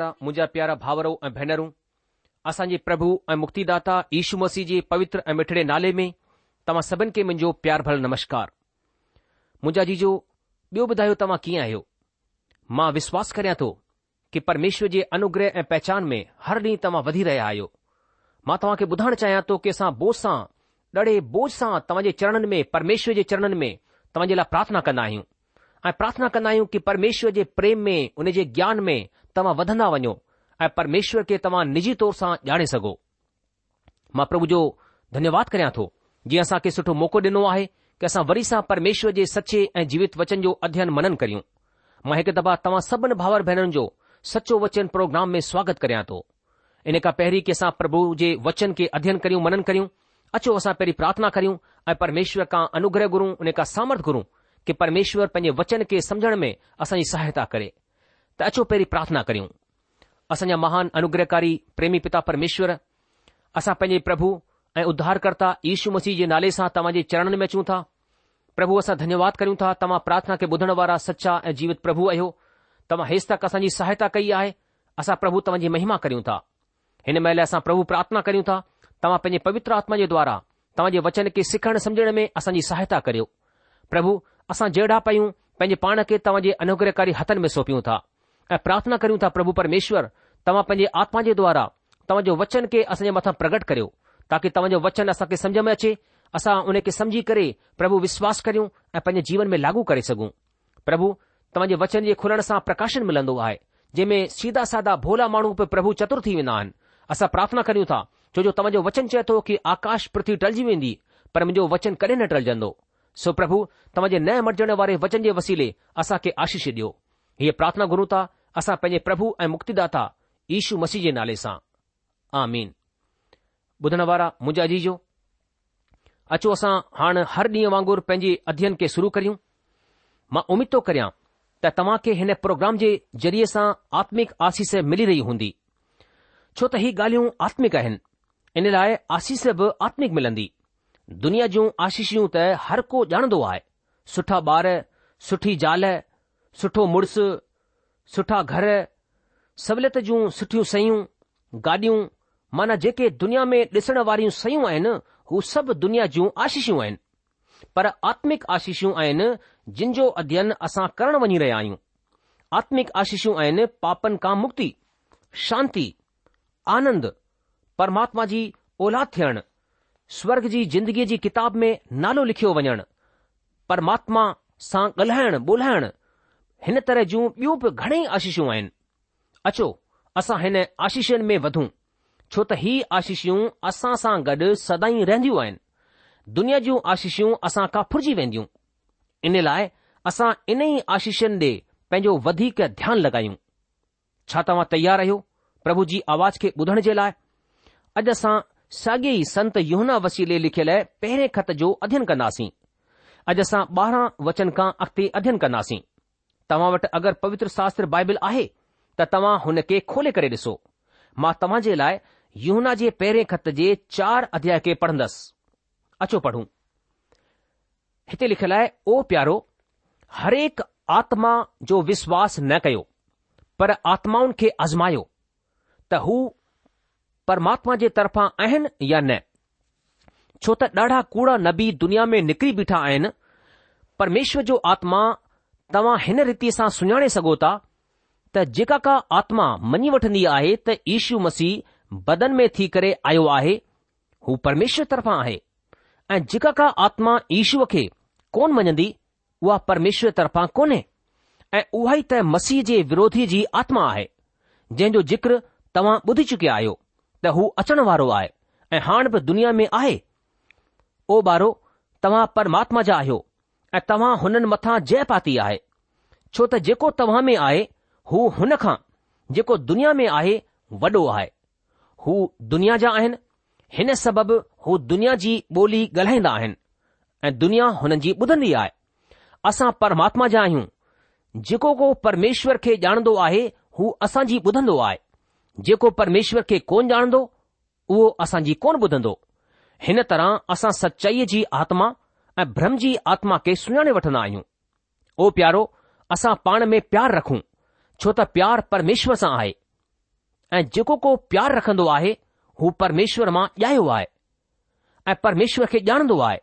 प्यारा भावरऊं ऐं भेनरूं असांजे प्रभु ऐं मुक्तिदाता ईशू मसीह जे पवित्र ऐं मिठड़े नाले में तव्हां सभिनि खे मुंहिंजो प्यार भल नमस्कार मुंहिंजा जीजो ॿियो ॿुधायो तव्हां कीअं आहियो मां विश्वास करियां थो की परमेश्वर जे अनुग्रह ऐं पहचान में हर ॾींहुं तव्हां वधी रहिया आहियो मां खे ॿुधाइण चाहियां थो की असां बोझ सां ॾाढे बोझ सां तव्हांजे चरणनि में परमेश्वर जे चरणनि में तव्हांजे लाइ प्रार्थना कंदा आहियूं ऐं प्रार्थना कंदा आहियूं कि परमेश्वर जे प्रेम में उन जे ज्ञान में तव्हां वधंदा वञो ऐं परमेश्वर खे तव्हां निजी तौर सां ॼाणे सघो मां प्रभु जो धन्यवाद करियां थो जीअं असांखे सुठो मौको ॾिनो आहे की असां वरी सां परमेश्वर जे सचे ऐं जीवित वचन जो अध्ययन मनन करियूं मां हिकु दफ़ा तव्हां सभिनी भाउर भेनरुनि जो सचो वचन प्रोग्राम में स्वागत करियां थो इन खां पहिरीं की असां प्रभु जे वचन के अध्ययन करियूं मनन करियूं अचो असां पहिरीं प्रार्थना करियूं ऐं परमेश्वर खां अनुग्रह घुरूं उन खां सामर्थ घुरूं કે પરમેશ્વર પને વચન કે સમજણ મે અસાઈ સહાયતા કરે તાચો પેરી પ્રાર્થના કર્યુ અસન મહાન અનુગ્રહકારી પ્રેમી પિતા પરમેશ્વર અસા પને પ્રભુ એ ઉધાર કરતા ઈશુ મસીજે નાલે સા તમાજે ચરણન મે છુ થા પ્રભુ અસા ધન્યવાદ કર્યુ થા તમા પ્રાર્થના કે બધણ વારા સચ્ચા એ જીવિત પ્રભુ અયો તમ હેસ્ત કસાઈ સહાયતા કઈ આએ અસા પ્રભુ તમાજે મહિમા કર્યુ થા એન મેલે અસા પ્રભુ પ્રાર્થના કર્યુ થા તમા પને પવિત્ર આત્મા જે દ્વારા તમાજે વચન કે સખણ સમજણ મે અસાઈ સહાયતા કર્યો પ્રભુ असां जहिड़ा पयूं पंहिंजे पाण खे तव्हांजे अनुग्रहकारी हथनि में सौपियूं था ऐं प्रार्थना कयूं था प्रभु परमेश्वर तव्हां पंहिंजे आत्मा जे द्वारा तव्हांजो वचन के असांजे मथां प्रगट करियो ताकी तव्हांजो वचन असांखे सम्झ में अचे असां उन खे समझी करे प्रभु विश्वास करियूं ऐं पंहिंजे जीवन में लागू करे सघूं प्रभु तव्हांजे वचन जे खुलण सां प्रकाशन मिलंदो आहे जंहिं सीधा साधा सादा भोला माण्हू प्रभु चतुर थी वेंदा आइन असां प्रार्थना करयूं था छोजो तव्हांजो वचन चए थो कि आकाश पृथ्वी टलिजी वेंदी पर मुंहिंजो वचन कडहिं न टलजंदो सो सुप्रभु तव्हांजे न मर्जण वारे वचन जे वसीले असांखे आशीष ॾियो हीअ प्रार्थना गुरु ता असां पंहिंजे प्रभु ऐं मुक्तिदाता ईशू मसीह जे नाले सां आ मीना अचो असां हाणे हर ॾींहं वांगुर पंहिंजे अध्यन खे शुरू करियूं मां उमीद थो करियां त तव्हां खे हिन प्रोग्राम जे ज़रिये सां आत्मिक आसीस मिली रही हूंदी छो त ही ॻाल्हियूं आत्मिक आहिनि इन लाइ आसीस बि आत्मिक मिलंदी दुनिया जूं आशीषियूं त हर को ॼाणंदो आहे सुठा ॿार सुठी ज़ाल सुठो मुड़ुस सुठा घर सहूलियत जूं सुठियूं सयूं गाॾियूं माना जेके दुनिया में ॾिसण वारियूं सयूं आहिनि हू सभु दुनिया जूं आशीषियूं आहिनि पर आत्मिक आशीषियूं आहिनि जिन जो अध्ययन असां करण वञी रहिया आहियूं आत्मिक आशीषियूं आहिनि पापनि खां मुक्ति शांती आनंद परमात्मा जी औलाद थियणु स्वर्ग जी जिंदगीअ जी किताब में नालो लिखियो वञणु परमात्मा सां ॻाल्हाइणु ॿोल्हाइणु हिन तरह जूं ॿियूं बि घणेई आशीषूं आहिनि अचो असां हिन आशीषनि में वधूं छो त ही आशिषूं असां सां गॾु सदाई रहंदियूं आहिनि दुनिया जूं आशिशूं असां खां फुरजी वेंदियूं इन लाइ असां इन ई आशीषनि ॾे पंहिंजो वधीक ध्यानु लॻायूं छा तव्हां तयारु आहियो प्रभु जी आवाज़ खे ॿुधण जे लाइ अॼु असां साॻे ई संत यहना वसीले लिखियल पहिरें ख़त जो अध्यन कंदासीं अॼु असां ॿारहं वचन खां अॻिते अध्यन कंदासीं तव्हां वटि अगरि पवित्र शास्त्र बाइबिल आहे त तव्हां हुन खे खोले करे डि॒सो मां तव्हां जे लाइ यहना जे पहिरें खत जे चार अध्याय खे पढ़ंदसि अचो पढ़ूं हिते लिखियल आहे ओ प्यारो हरेक आत्मा जो विश्वास न कयो पर आत्माउनि खे आज़मायो त हू परमात्मा जे तरफा आहिनि या न छो त ॾाढा कूड़ा नबी दुनिया में निकिरी बीठा आहिनि परमेश्वर जो आत्मा तव्हां हिन रीति सां सुञाणे सघो था त जेका का आत्मा मञी वठंदी आहे त ईशू मसीह बदन में थी करे आयो आहे हू परमेश्वर तरफ़ा आहे ऐं जेका का आत्मा ईशूअ खे कोन मञंदी उहा परमेश्वर तरफ़ां कोन्हे ऐं उहा ई त मसीह जे विरोधी जी आत्मा आहे जंहिं जो जिक्र तव्हां ॿुधी चुकिया आहियो त हू अचण वारो आहे ऐं हाणे बि दुनिया में आहे ओ ॿारो तव्हां परमात्मा जा आहियो ऐं तव्हां हुननि मथां जय पाती आहे छो त जेको तव्हां में आहे हू हुन खां जेको दुनिया में आहे वॾो आहे हू दुनिया जा आहिनि हिन सबबि हू दुनिया जी ॿोली ॻाल्हाईंदा आहिनि ऐं दुनिया हुननि जी ॿुधंदी आहे असां परमात्मा जा आहियूं जेको को परमेश्वर खे ॼाणंदो आहे हू असांजी ॿुधंदो आहे जेको परमेश्वर खे कोन ॼाणंदो उहो असांजी कोन ॿुधंदो हिन तरह असां सचाईअ जी आत्मा ऐं ब्रह्म जी आत्मा खे सुञाणे वठंदा आहियूं ओ प्यारो असां पाण में प्यारु रखूं छो त प्यारु परमेश्वर सां आहे ऐं जेको को प्यारु रखंदो आहे हू परमेश्वर मां ॼायो आहे ऐं परमेश्वर खे ॼाणंदो आहे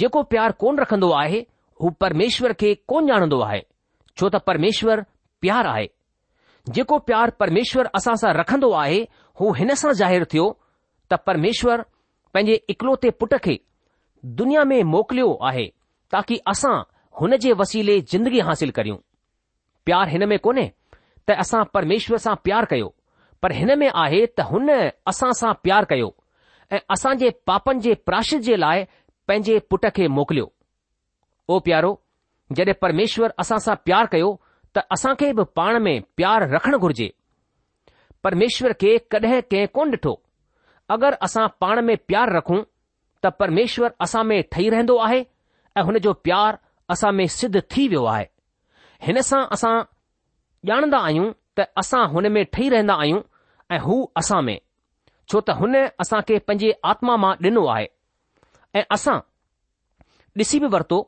जेको प्यारु कोन रखंदो आहे हू परमेश्वर खे कोन ॼाणंदो आहे छो त परमेश्वर प्यार आहे जेको प्यार परमेश्वर असां सां रखंदो आहे हू हिन सां ज़ाहिरु थियो त परमेश्वर पंहिंजे इकलौते पुट खे दुनिया में मोकिलियो आहे ताकी असां हुन जे वसीले जिंदगी हासिल करियूं प्यार हिन में कोन्हे त असां परमेश्वर सां प्यार कयो पर हिन में आहे त हुन असां सां प्यार कयो ऐं असां जे पापनि जे प्राशिश जे लाइ पंहिंजे पुट खे मोकिलियो ओ प्यारो जॾहिं परमेश्वर असां सां प्यार कयो त असां खे बि पाण में प्यारु रखणु घुर्जे परमेश्वर खे कॾहिं कंहिं कोन ॾिठो अगरि असां पाण में प्यारु रखूं त परमेश्वर असां में ठही रहंदो आहे ऐं हुन जो प्यार असां में सिद्ध थी वियो आहे हिन सां असां ॼाणंदा आहियूं त असां हुन में ठही रहंदा आहियूं ऐं हू असां में छो त हुन असां खे पंहिंजे आत्मा मां ॾिनो आहे ऐं असां ॾिसी बि वरितो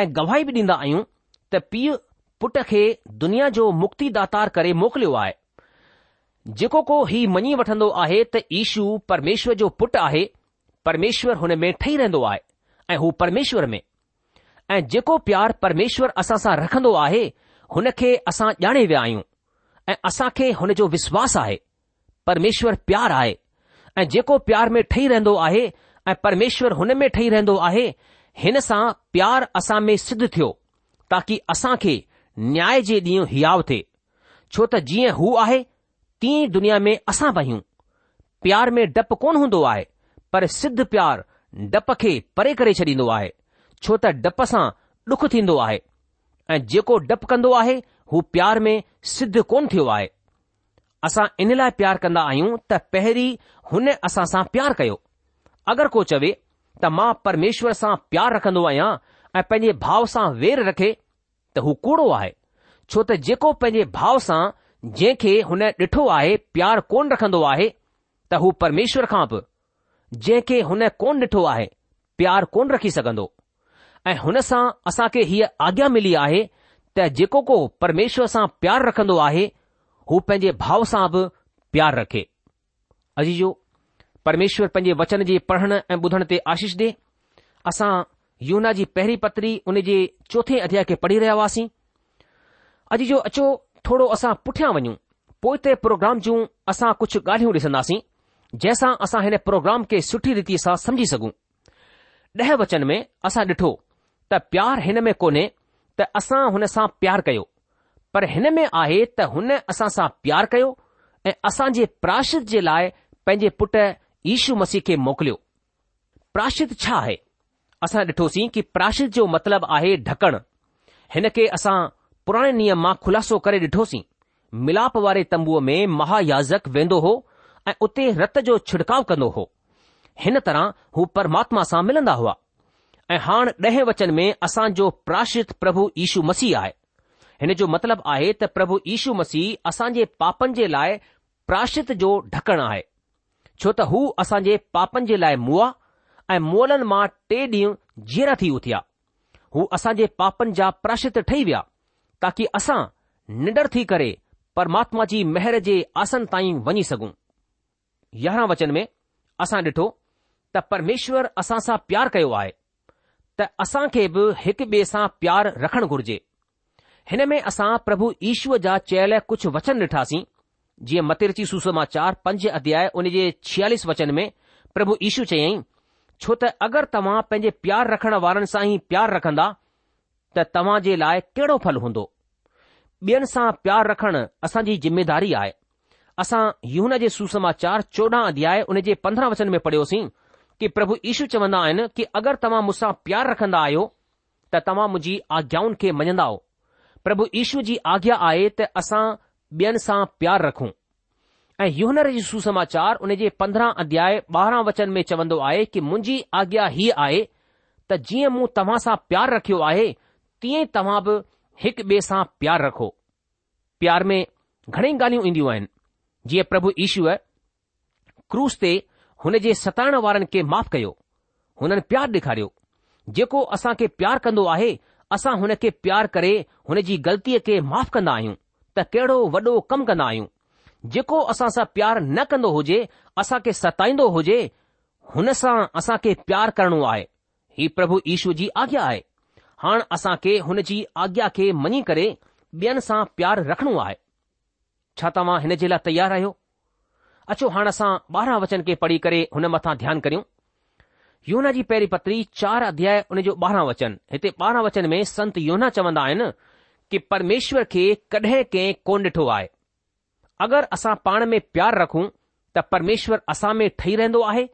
ऐं गवाही बि ॾींदा आहियूं त पीउ पुट खे दुनिया जो मुक्ति दातार करे मोकिलियो आहे जेको को ही मञी वठंदो आहे त ईशू परमेश्वर जो पुटु आहे परमेश्वर हुन में ठही रहंदो आहे ऐं हू परमेश्वर में ऐं जेको प्यार परमेश्वर असां सां रखंदो आहे हुन खे असां ॼाणे विया आहियूं ऐं असां खे हुन जो विश्वास आहे परमेश्वर प्यार आहे ऐं जेको प्यार में ठही रहंदो आहे ऐं परमेश्वर हुन में ठही रहंदो आहे हिन सां प्यार असां में सिद्ध थियो ताकी असां खे न्याय जे ॾींहुं हियाव थे छो त जीअं हू आहे तीअं ई दुनिया में असां भई प्यार में डपु कोन हूंदो आहे पर सिद्ध प्यार डप खे परे करे छॾींदो आहे छो त डप सां डुख थींदो आहे ऐं जेको डपु कंदो आहे हू प्यार में सिद्ध कोन थियो आहे असां इन लाइ प्यार कंदा आहियूं त पहिरीं हुन असां सां प्यार कयो अगरि को चवे त मां परमेश्वर सां प्यार रखंदो आहियां ऐं पंहिंजे भाव सां वेर रखे त हू कूड़ो आहे छो त जेको पंहिंजे भाव सां जंहिंखे हुन ॾिठो आहे प्यार कोन रखंदो आहे त हू परमेश्वर खां बि जंहिंखे हुन कोन ॾिठो आहे प्यार कोन रखी सघंदो ऐं हुन सां असांखे हीअ आज्ञा मिली आहे त जेको को परमेश्वर सां प्यार रखंदो आहे हू पंहिंजे भाव सां बि प्यार रखे अजीजो परमेश्वर पंहिंजे वचन जे पढ़ण ऐं ॿुधण ते आशीष ॾे असां यूना जी पहिरीं पत्री उन जे चोथे अध्याय खे पढ़ी रहिया हुआसीं अॼु जो अचो थोरो असां पुठियां वञूं पोइ ते प्रोग्राम जूं असां कुझु ॻाल्हियूं ॾिसंदासीं जंहिंसां असां हिन प्रोग्राम खे सुठी रीति सां समझी सघूं ॾह वचन में असां ॾिठो त प्यार हिन में कोन्हे त असां हुन सां प्यार कयो पर हिन में आहे त हुन असां सां प्यार कयो ऐं असां जे प्राशित जे लाइ पंहिंजे पुटु यीशू मसीह खे मोकिलियो प्राशित छा आहे असां ॾिठोसीं कि प्राशित जो मतिलबु आहे ढकण हिन खे असां पुराणे नियम मां खुलासो करे ॾिठोसीं मिलाप वारे तंबूअ में महायाजक वेंदो हो ऐं उते रत जो छिड़काव कंदो हो हिन तरह हू परमात्मा सां मिलंदा हुआ ऐं हाणे ॾहें वचन में असांजो प्राशित प्रभु यीशू मसीह आहे हिन जो मतिलबु आहे त प्रभु यीशू मसीह असांजे पापनि जे लाइ प्राशित जो ढकणु आहे छो त हू असांजे पापनि जे लाइ मुआ ऐं मोलनि मां टे ॾींहं जीअरा थी उथिया हू असांजे पापनि जा प्राशित ठही विया ताकी असां निडर थी करे परमात्मा जी महिर जे आसन ताईं वञी सघूं यारहं वचन में असां ॾिठो त परमेश्वर असां सां प्यार कयो आहे त असां खे बि हिक ॿिए सां प्यार रखणु घुर्जे हिन में असां प्रभु ईश्वर जा चयल कुझु वचन ॾिठासीं जीअं मतिरची सुसमाचार पंज अध्याय उन जे छियालीस वचन में प्रभु ईशू चयाईं छो त अगरि तव्हां पंहिंजे प्यार रखण वारनि सां ई प्यार रखंदा त तव्हां जे लाइ कहिड़ो फल हूंदो ॿियनि सां प्यार रखणु असांजी ज़िमेदारी आहे असां यून जे सुसमाचार चोॾहं अध्याय उन जे पंद्रहं वचन में पढ़ियोसीं कि प्रभु ईशू चवंदा आहिनि कि अगरि तव्हां मूंसां प्यार रखंदा आहियो त तव्हां मुंहिंजी आज्ञाउनि खे मञंदा आहियो प्रभु ईशू जी आज्ञा आहे त असां ॿियनि सां प्यार रखूं ऐं यूहनर जी सुसमाचार उन जे पंद्रहं अध्याय ॿारहं वचन में चवंदो आहे कि मुंहिंजी आज्ञा हीअ आहे त जीअं मूं तव्हां सां प्यारु रखियो आहे तीअं तव्हां बि हिकु ॿिए सां प्यारु रखो प्यार में घणेई ॻाल्हियूं ईंदियूं आहिनि जीअं प्रभु ईश्वर क्रूस ते हुन जे सताइण वारनि खे माफ़ कयो हुननि प्यारु ॾेखारियो जेको असां खे प्यारु कंदो आहे असां हुन खे प्यारु करे हुन जी ग़लतीअ खे माफ़ कंदा आहियूं त कहिड़ो वॾो कमु कंदा आहियूं जेको असां सां प्यार न कंदो हुजे असां खे सताईंदो हुजे हुन सां असां खे प्यार करणो आहे ही प्रभु ईश्व जी आज्ञा आहे हाणे असां खे हुन जी आज्ञा खे मञी करे ॿियनि सां प्यार रखणो आहे छा तव्हां हिन जे लाइ तयारु आहियो अचो हाणे असां ॿारहं वचन खे पढ़ी करे हुन मथां ध्यानु करियूं योना जी पहिरीं पत्री चार अध्याय हुन जो ॿारहं वचन हिते ॿारहं वचन में संत योना चवंदा आहिनि कि परमेश्वर खे कॾहिं कंहिं कोन ॾिठो आहे अगरि असां पाण में प्यार रखूं त परमेश्वर असां में ठही रहंदो आहे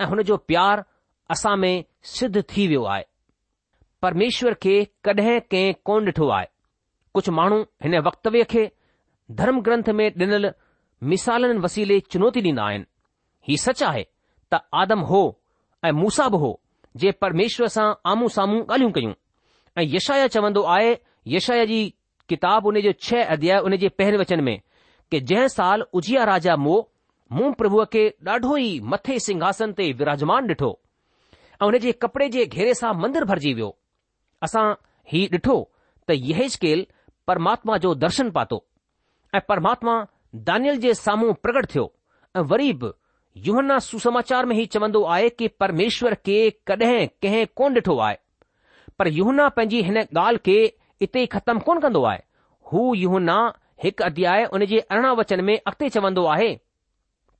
ऐ हुन जो प्यार असां में सिद्ध थी वियो आहे परमेश्वर खे कडहिं कंहिं कोन ॾिठो आहे कुझ माण्हू हिन वक्तव्य खे धर्म ग्रंथ में डि॒नल मिसालनि वसीले चुनौती ॾींदा आहिनि ही सच आहे त आदम हो ऐं मूसा बि हो जे परमेश्वर सां आम्ह साम्हूं ॻाल्हियूं कयूं ऐं यशाया चवन्दो आहे यशया जी किताब उन जो छह अध्याय उन जे पहिन वचन में कि जंहिं साल उजिया राजा मो मूं प्रभुअ खे ॾाढो ई मथे सिंहासन ते विराजमान ॾिठो ऐं हुन जे कपड़े जे घेरे सां मंदरु भरिजी वियो असां ही ॾिठो त यहे शल परमात्मा जो दर्शन पातो ऐं परमात्मा दानियल जे साम्हूं प्रगट थियो ऐं वरी बि युहना सुसमाचार में हीउ चवंदो आहे कि परमेश्वर के कॾहिं कहिं कोन ॾिठो आहे पर यूहना पंहिंजी हिन ॻाल्हि खे इते ख़तमु कोन कंदो आहे हू हिकु अध्याय उन जे अरिड़हं वचन में अॻिते चवंदो आहे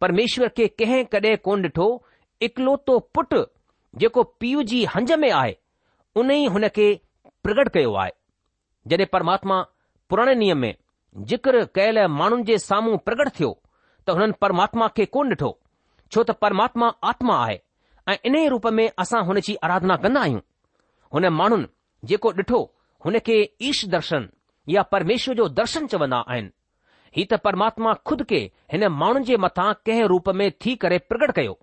परमेश्वर खे कंहिं कॾहिं कोन ॾिठो इकलोतो पुटु जेको पीउ जी हंज में आहे उन ई हुन खे प्रगट कयो आहे जॾहिं परमात्मा पुराणे नियम में जिक्र कयल माण्हुनि जे साम्हूं प्रगट थियो त हुननि परमात्मा खे कोन ॾिठो छो त परमात्मा आत्मा आहे ऐं इन ई रूप में असां हुन जी आराधना कंदा आहियूं हुन माण्हुनि जेको ॾिठो हुन खे ईश दर्शन या परमेश्वर जो दर्शन चवंदा आहिनि ही त परमात्मा खुद खे हिन माण्हुनि जे मथां कंहिं रूप में थी करे प्रकट कयो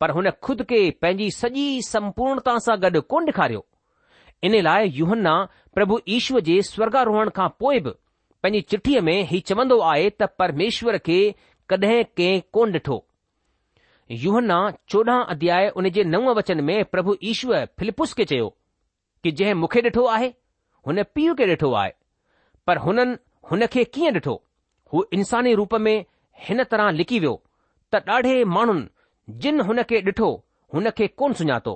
पर हुन खुद खे पंहिंजी सॼी सम्पूर्णता सां गॾु कोन ॾेखारियो इन लाइ यूहन्ना प्रभु ईश्वर जे स्वर्गारोहण खां पोइ बि पंहिंजी चिठीअ में हीउ चवन्दो आहे त परमेश्वर खे कॾहिं कंहिं कोन ॾिठो यूहन्ना चोॾहं अध्याय उन जे नव वचन में प्रभु ईश्वर फिलिपुस खे चयो कि जंहिं मूंखे डि॒ठो आहे हुन पीउ खे ॾिठो आहे पर हुननि हुन खे कीअं ॾिठो हू इंसानी रूप में हिन तरह लिकी वियो त ॾाढे माण्हुनि जिन हुन खे ॾिठो हुन खे कोन सुञातो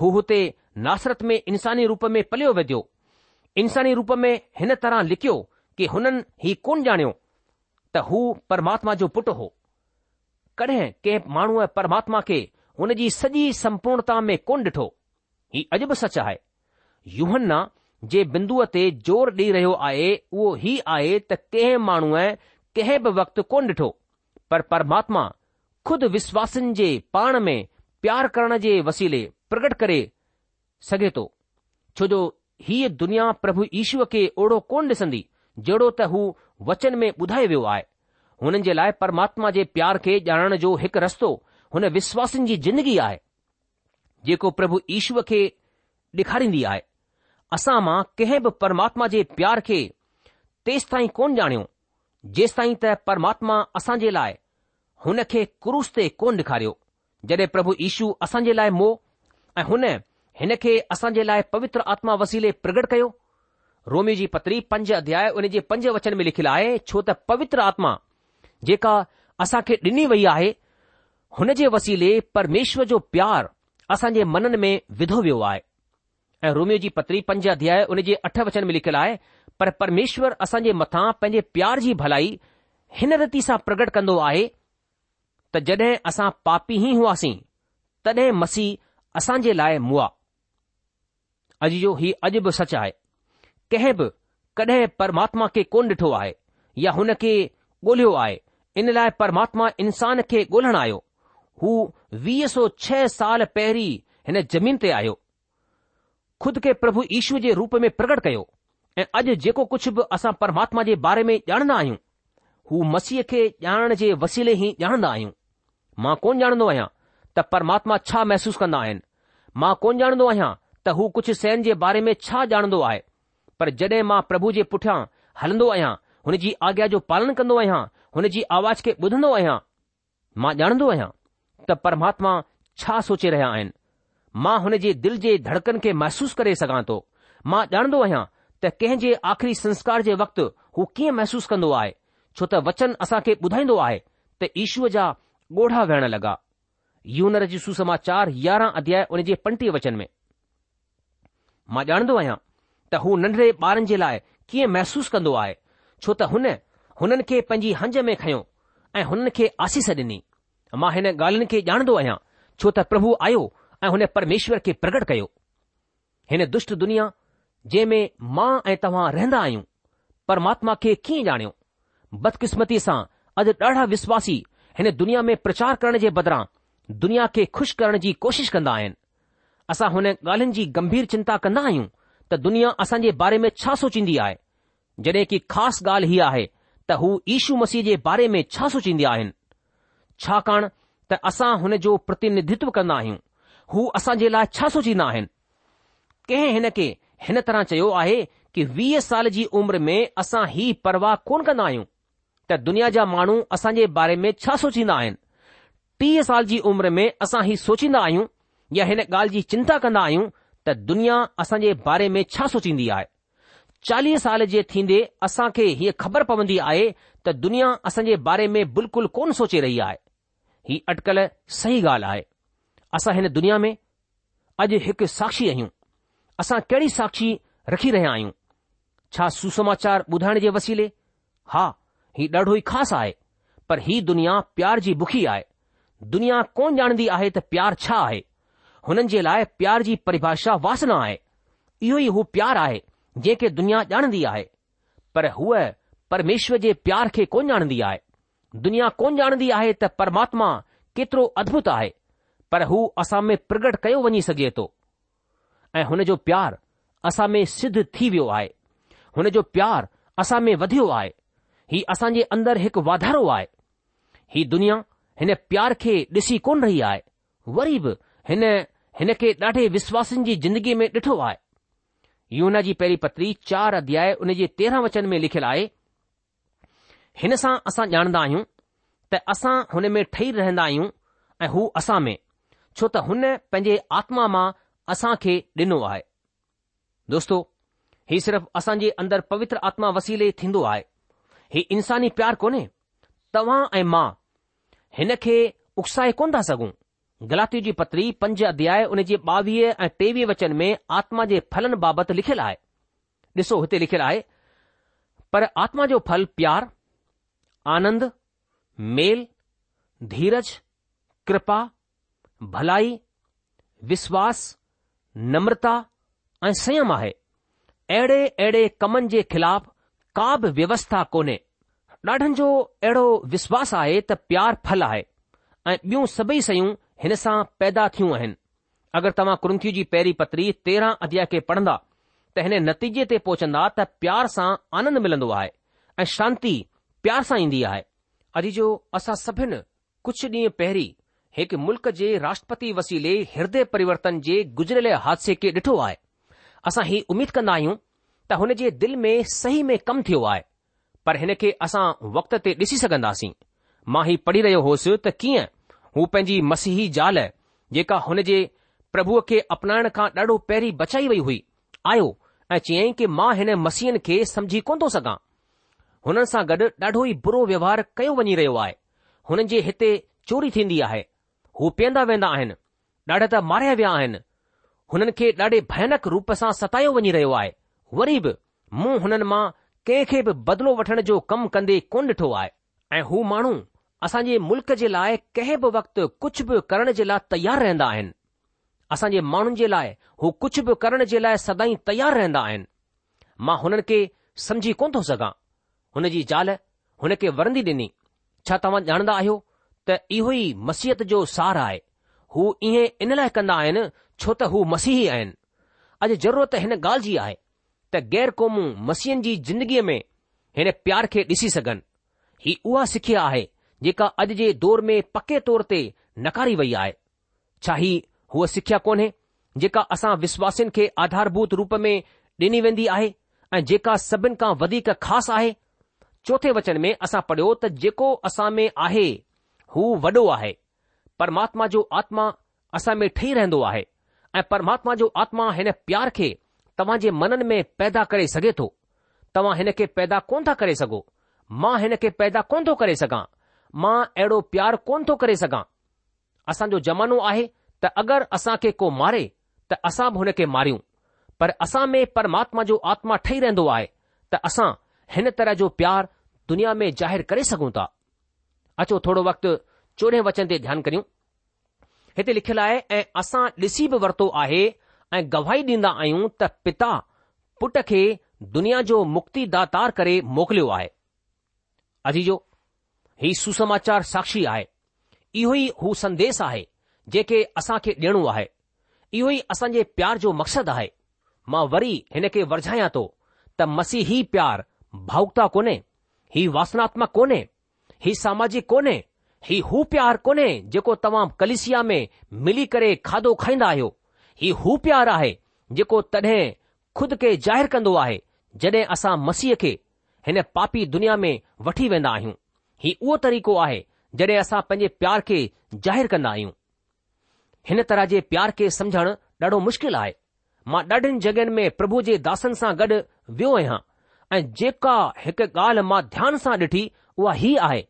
हू हुते नासरत में इंसानी रूप में पलियो वधियो इंसानी रूप में हिन तरह लिकियो कि हुननि ही कोन ॼाणियो त हू परमात्मा जो पुटु हो कॾहिं कंहिं माण्हूअ परमात्मा खे हुन जी सॼी संपूर्णता में कोन ॾिठो ही अॼु बि सच आहे यूहन जे बिंदअ ते ज़ोर ॾेई रहियो आहे उहो ई आहे त कंहिं माण्हूअ कंहिं बि वक़्तु कोन ॾिठो पर परमात्मा खुद विश्वासनि जे पाण में प्यार करण जे वसीले प्रगट करे सघे थो छो जो हीअ दुनिया प्रभु ईश्वर खे ओड़ो कोन ॾिसंदी जहिड़ो त हू वचन में बुधाए वियो आहे हुननि जे लाइ परमात्मा जे प्यार खे ॼाणण जो हिकु रस्तो हुन विश्वासनि जी ज़िंदगी आहे जेको प्रभु ईश्वर खे ॾेखारींदी आहे असां मां कंहिं बि परमात्मा जे प्यार खे तेसि ताईं कोन ॼाणियो जेसि ताईं त परमात्मा असां जे लाइ हुन खे क्रूस ते कोन ॾेखारियो जॾहिं प्रभु यीशू असां जे लाइ मो ऐं हुन हिन खे असां जे लाइ पवित्र आत्मा वसीले प्रगट कयो रोमी जी पत्री पंज अध्याय उन जे पंज वचन में लिखियलु आहे छो त पवित्र आत्मा जेका असां खे ॾिनी वई आहे हुन जे वसीले परमेश्वर जो प्यार असांजे मननि में विधो वियो आहे ऐं रोमियो जी पतरी पंज अध्याय उन जे अठ वचन में लिखियलु आहे पर परमेश्वर असां जे मथां पंहिंजे प्यार जी भलाई हिन रती सां प्रगट कंदो आहे त जडे असां पापी ई हुआसीं तॾहिं मसीह असां जे लाइ मुआ अॼु जो ही अॼु बि सच आहे कंहिं बि कॾहिं परमात्मा खे कोन ॾिठो आहे या हुन खे ॻोल्हियो आहे इन लाइ परमात्मा इंसान खे ॻोल्हण आयो हू वीह सौ छह साल पहिरीं हिन जमीन ते आयो खुद खे प्रभु ईश्वर जे रूप में प्रकट कयो ऐं अॼु जेको कुझ बि असां परमात्मा जे बारे में ॼाणंदा आहियूं हू मसीह खे ॼाणण जे वसीले ई ॼाणंदा आहियूं मां कोन ॼाणंदो आहियां त परमात्मा छा महसूसु कंदो आहे मां कोन ॼाणंदो आहियां त हू कुझु सैन जे बारे में छा ॼाणंदो आहे पर जड॒हिं मां प्रभु जे पुठियां हलंदो आहियां हुन जी आज्ञा जो पालन कंदो आहियां हुन जी आवाज़ खे बुधंदो आहियां मां ॼाणंदो आहियां त परमात्मा छा सोचे रहिया आहिनि मां हुन जे दिल जे धड़कन खे महसूस करे सघां थो मां ॼाणंदो आहियां त कंहिं जे आख़िरी संस्कार जे वक़्तु हू कीअं महसूसु कंदो आहे छो त वचन असां खे ॿुधाईंदो आहे त ईश्व जा ॻोढ़ा वेहण लॻा यूनर जी सुसमाचार यारहं अध्याय उन जे पंटीह वचन में मां ॼाणंदो आहियां त हू नंढड़े ॿारनि जे लाइ कीअं महसूसु कंदो आहे छो त हुन हुननि खे पंहिंजी हंज में खयो ऐं हुननि खे आसीस ॾिनी मां हिन ॻाल्हियुनि खे ॼाणंदो आहियां छो त प्रभु आयो ऐं हुन परमेश्वर खे प्रगट कयो हिन दुष्ट दुनिया जंहिं में मां ऐं तव्हां रहंदा आहियूं परमात्मा खे कीअं ॼाणियो बदकिस्मती सां अॼु ॾाढा विश्वासी हिन दुनिया में प्रचार करण जे बदिरां दुनिया खे खु़शि करण जी कोशिश कंदा आहिनि असां हुन ॻाल्हियुनि जी गंभीर चिंता कंदा आहियूं त दुनिया असांजे बारे में छा सोचींदी आहे जॾहिं की ख़ासि ॻाल्हि हीअ आहे त हू ईशू मसीह जे बारे में छा सोचींदी आहिनि छाकाणि त असां हुन जो प्रतिनिधित्व कंदा आहियूं हू असां जे लाइ छा सोचींदा आहिनि कंहिं हिन खे हिन तरह चयो आहे कि वीह साल जी उमिरि में असां ही परवाह कोन कंदा आहियूं त दुनिया जा माण्हू असां जे बारे में छा सोचींदा आहिनि टीह साल जी उमिरि में असां ही सोचींदा आहियूं या हिन ॻाल्हि जी चिंता कंदा आहियूं त दुनिया असां जे बारे में छा सोचींदी आहे चालीह साल जे थींदे असां खे हीअ ख़बर पवंदी आहे त दुनिया असां जे बारे में बिल्कुलु कोन सोचे रही आहे हीउ अटकल सही ॻाल्हि आहे असां हिन दुनिया में अॼु हिकु साक्षी आहियूं असां कहिड़ी साक्षी रखी रहिया आहियूं छा सुसमाचार ॿुधाइण जे वसीले हा ही ॾाढो ई ख़ासि आहे पर ही दुनिया प्यार जी बुखी आहे दुनिया कोन ॼाणंदी आहे त प्यार छा आहे हुननि जे लाइ प्यार जी परिभाषा वासना आहे इहो ई हू प्यार आहे जेके दुनिया ॼाणंदी आहे पर हूअ परमेश्वर जे प्यार खे कोन ॼाणंदी आहे दुनिया कोन ॼाणंदी आहे त परमात्मा केतिरो अद्भुत आहे पर हू असां में प्रगट कयो वञी सघे थो ऐं हुन जो प्यार असां में सिद्ध थी वियो आहे हुन जो प्यार असां में वधियो आहे हीउ असां जे अंदरि हिकु वाधारो आहे ही दुनिया हिन प्यार खे ॾिसी कोन रही आहे वरी बि हिन हिन खे ॾाढे विश्वासनि जी जिंदगीअ में ॾिठो आहे यूना जी पहिरीं पत्री चार अध्याय उन जे तेरहं वचन में लिखियलु आहे हिन सां असां ॼाणदा आहियूं त असां हुन में ठही रहंदा आहियूं ऐं हू असां में छो त हुन पंहिंजे आत्मा मां असां खे ॾिनो आहे दोस्तो ही सिर्फ़ असां जे अंदरि पवित्र आत्मा वसीले थींदो आहे ही इंसानी प्यारु कोन्हे तव्हां ऐं मां हिन खे उकसाए कोन था सघूं गलातियूं जी पत्री पंज अध्याय उन जे ॿावीह ऐं टेवीह वचन में आत्मा जे फलनि बाबति लिखियलु आहे ॾिसो हिते लिखियलु आहे पर आत्मा जो फल प्यार आनंद मेल धीरज कृपा भलाई विश्वास नम्रता ऐं संयम आहे अहिड़े अहिड़े कमनि जे ख़िलाफ़ का बि व्यवस्था कोन्हे ॾाढनि जो अहिड़ो विश्वास आहे त प्यार फल आहे ऐं ॿियूं सभई शयूं हिन सां पैदा थियूं आहिनि अगरि तव्हां कुंथी जी पहिरीं पतरी तेरहं अध्याय खे पढ़ंदा त हिन नतीजे ते पहुचंदा त प्यार सां आनंद मिलंदो आहे ऐं शांती प्यार सां ईंदी आहे अॼु जो असां सभिनि कुझु ॾींहं पहिरीं हिकु मुल्क जे राष्ट्रपति वसीले हिर्दय परिवर्तन जे गुज़िरियल हादसे खे ॾिठो आहे असां ही उमीद कंदा आहियूं त हुन जे दिल में सही में कमु थियो आहे पर हिन खे असां वक़्त ते ॾिसी सघंदासीं मां हीउ पढ़ी रहियो होसि त कीअं हू पंहिंजी मसीह ज़ाल जेका हुन जे प्रभुअ खे अपनाइण खां ॾाढो पहिरीं बचाई वई हुई आयो ऐं चयाईं कि मां हिन मसीहनि खे समझी कोन थो सघां हुननि सां गॾु ॾाढो ई बुरो व्यवहार कयो वञी रहियो आहे हुननि जे हिते चोरी थीन्दी आहे રૂપેંદા વેંદા આહેન ડાડે તા માર્યા વ્યાહેન હનન કે ડાડે ભયાનક રૂપસા સતાયો વની રયો આય વરીબ મુ હનન માં કેખે બદલો વઠણ જો કમ કંદે કુંડઠો આય એ હું માનું આસાજે મુલક જે લાય કેબ વખત કુછ ભ કરણ જે લાય તૈયાર રહેંદા આહેન આસાજે માણું જે લાય હો કુછ ભ કરણ જે લાય સદાઈ તૈયાર રહેંદા આહેન માં હનન કે સમજી કોનતો સગા હનેજી જાલ હને કે વર્ંદી દેની છા તમ જાણદા આયો त इहो ई جو जो सार आहे हू इएं इन लाइ कंदा आहिनि छो त हू मसीही आहिनि अॼु ज़रूरत हिन ॻाल्हि जी आहे त गैर क़ौमूं मसियनि जी ज़िंदगीअ में हिन प्यार खे ॾिसी सघनि ही उहा सिखिया आहे जेका अॼु जे दौर में पके तौर ते नकारी वई आहे छा ही हूअ सिख्या कोन्हे जेका असां विश्वासिनि खे आधारभूत रूप में ॾिनी वेंदी आहे ऐं जेका सभिनि खां वधीक ख़ासि आहे चोथे वचन में असां पढ़ियो त जेको असां में आहे हू वॾो आहे परमात्मा जो आत्मा असां में ठही रहन्दो आहे ऐ परमात्मा जो आत्मा हिन प्यार खे जे मनन में पैदा करे सघे थो तव्हां हिन खे पैदा कोन था करे सघो मां हिन खे पैदा कोन थो करे सघां मां अहिड़ो प्यारु कोन थो करे सघां असांजो जमानो आहे त अगरि असां खे को मारे त असां बि हुन खे मारियूं पर असां में परमात्मा जो आत्मा ठही रहंदो आहे त असां हिन तरह जो प्यार दुनिया में जाहिरु करे सघूं था अचो थोरो वक़्तु चोॾहें वचन ते ध्यानु करियूं हिते लिखियलु आहे ऐं असां ॾिसी बि वरितो आहे ऐं गवाही ॾींदा आहियूं त पिता पुट खे दुनिया जो मुक्तिदाार करे मोकिलियो आहे अजी जो हीउ सुसमाचार साक्षी आहे इहो ई हू संदेस आहे जेके असां खे ॾियणो आहे इहो ई असांजे प्यार जो मक़सदु आहे मां वरी हिन खे वरझायां थो त मसी ही प्यार भावुकता कोन्हे ही वासनात्मक कोन्हे ही सामाजिक कोन्हे ही हू प्यार कोन्हे जेको तव्हां कलिसिया में मिली करे खाधो खाईंदा आहियो ही हू प्यार आहे जेको तॾहिं खुद खे ज़ाहिरु कंदो आहे जॾहिं असां मसीह खे हिन पापी दुनिया में वठी वेंदा आहियूं ही उहो तरीक़ो आहे जॾहिं असां पंहिंजे प्यार खे ज़ाहिरु कंदा आहियूं हिन तरह जे प्यार खे समुझण ॾाढो मुश्किल आहे मां ॾाढनि जॻहियुनि में प्रभु जे दासनि सां गॾु वियो आहियां ऐं जेका हिकु ॻाल्हि मां ध्यान सां ॾिठी उहा हीउ आहे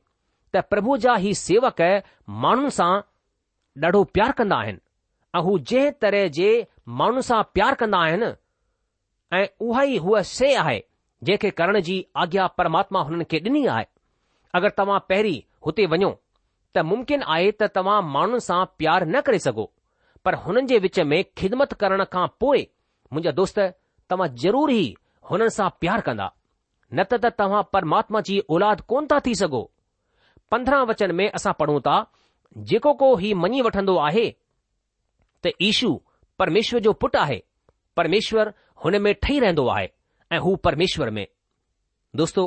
त प्रभु जा ही सेवक माण्हुनि सां ॾाढो प्यारु कंदा आहिनि ऐं हू जंहिं तरह जे माण्हुनि सां प्यार कंदा आहिनि ऐं उहा ई हूअ श्रे आहे जंहिंखे करण जी आज्ञा परमात्मा हुननि खे ॾिनी आहे अगरि तव्हां पहिरीं हुते वञो त मुमकिन आहे त तव्हां माण्हुनि सां प्यार न करे सघो पर हुननि जे विच में ख़िदमत करण खां पोइ मुंहिंजा दोस्त तव्हां ज़रूरु ई हुननि सां प्यार कंदा न त त तव्हां परमात्मा जी औलाद कोन था थी सघो पंद्रहं वचन में असां पढ़ूं था जेको को ही मञी वठंदो आहे त ईशू परमेश्वर जो पुटु आहे परमेश्वर हुन में ठही रहंदो आहे ऐं हू परमेश्वर में दोस्तो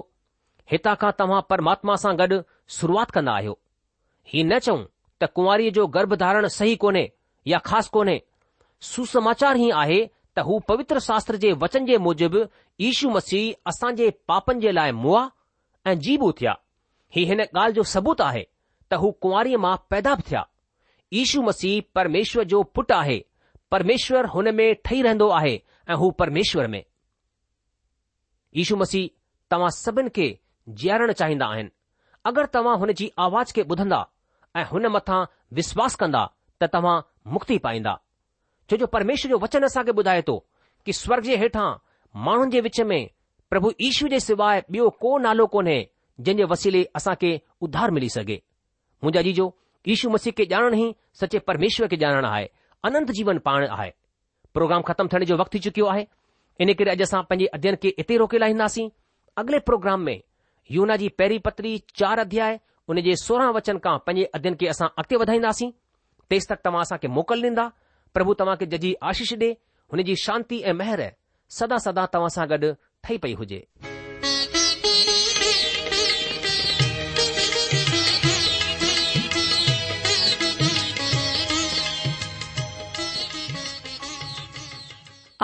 हितां खां तव्हां परमात्मा सां गॾु शुरूआति कंदा आहियो हीउ न चऊं त कुंवारी जो गर्भधारण सही कोन्हे या ख़ासि कोन्हे सुसमाचार ई आहे त हू पवित्र शास्त्र जे वचन जे मूजिबि ईशू मसीह असांजे पापनि जे लाइ मुआ ऐं जीबू थिया हीउ हिन ॻाल्हि जो सबूत आहे त हू कुंवारी मां पैदा बि थिया ईशू मसीह परमेश्वर जो पुटु आहे परमेश्वर हुन में ठही रहंदो आहे ऐं हू परमेश्वर में ईशू मसीह तव्हां सभिनि खे जीआरणु चाहींदा आहिनि अगरि तव्हां हुन जी आवाज़ खे ॿुधंदा ऐं हुन मथां विश्वास कंदा त तव्हां मुक्ति पाईंदा छो जो परमेश्वर जो वचन असांखे ॿुधाए थो की स्वर्ग जे हेठां माण्हुनि जे विच में प्रभु यीशू जे सवाइ ॿियो को नालो कोन्हे जंहिं जे वसीले असांखे उधार मिली सघे मुंहिंजा जी जो यीशू मसीह खे ॼाणण ई सचे परमेश्वर खे ॼाणण आहे अनंत जीवन पाण आहे प्रोग्राम ख़तमु थियण जो वक़्तु थी चुकियो आहे इन करे अॼु असां पंहिंजे अध्यन खे इते रोके लाहींदासीं अॻिले प्रोग्राम में योना जी पहिरीं पत्री चार अध्याय हुन जे सोरहं वचन खां पंहिंजे अध्यन के असां अॻिते वधाईंदासीं तेसि तक तव्हां असां मोकल ॾींदा प्रभु तव्हां खे जजी आशीष डे हुनजी शांती ऐं मेहर सदा सदा तव्हां सां गॾु ठही पई हुजे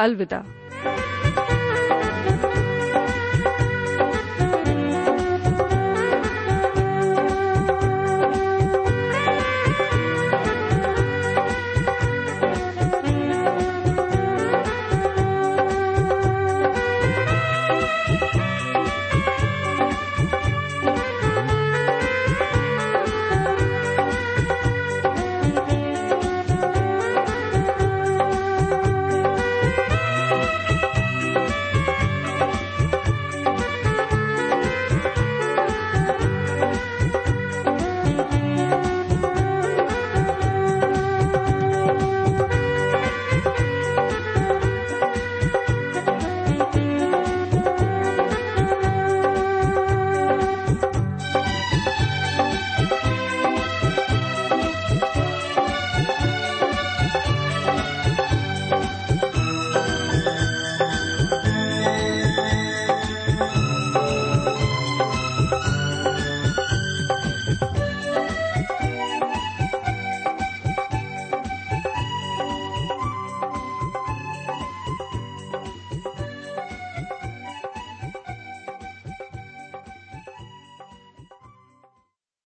अलविदा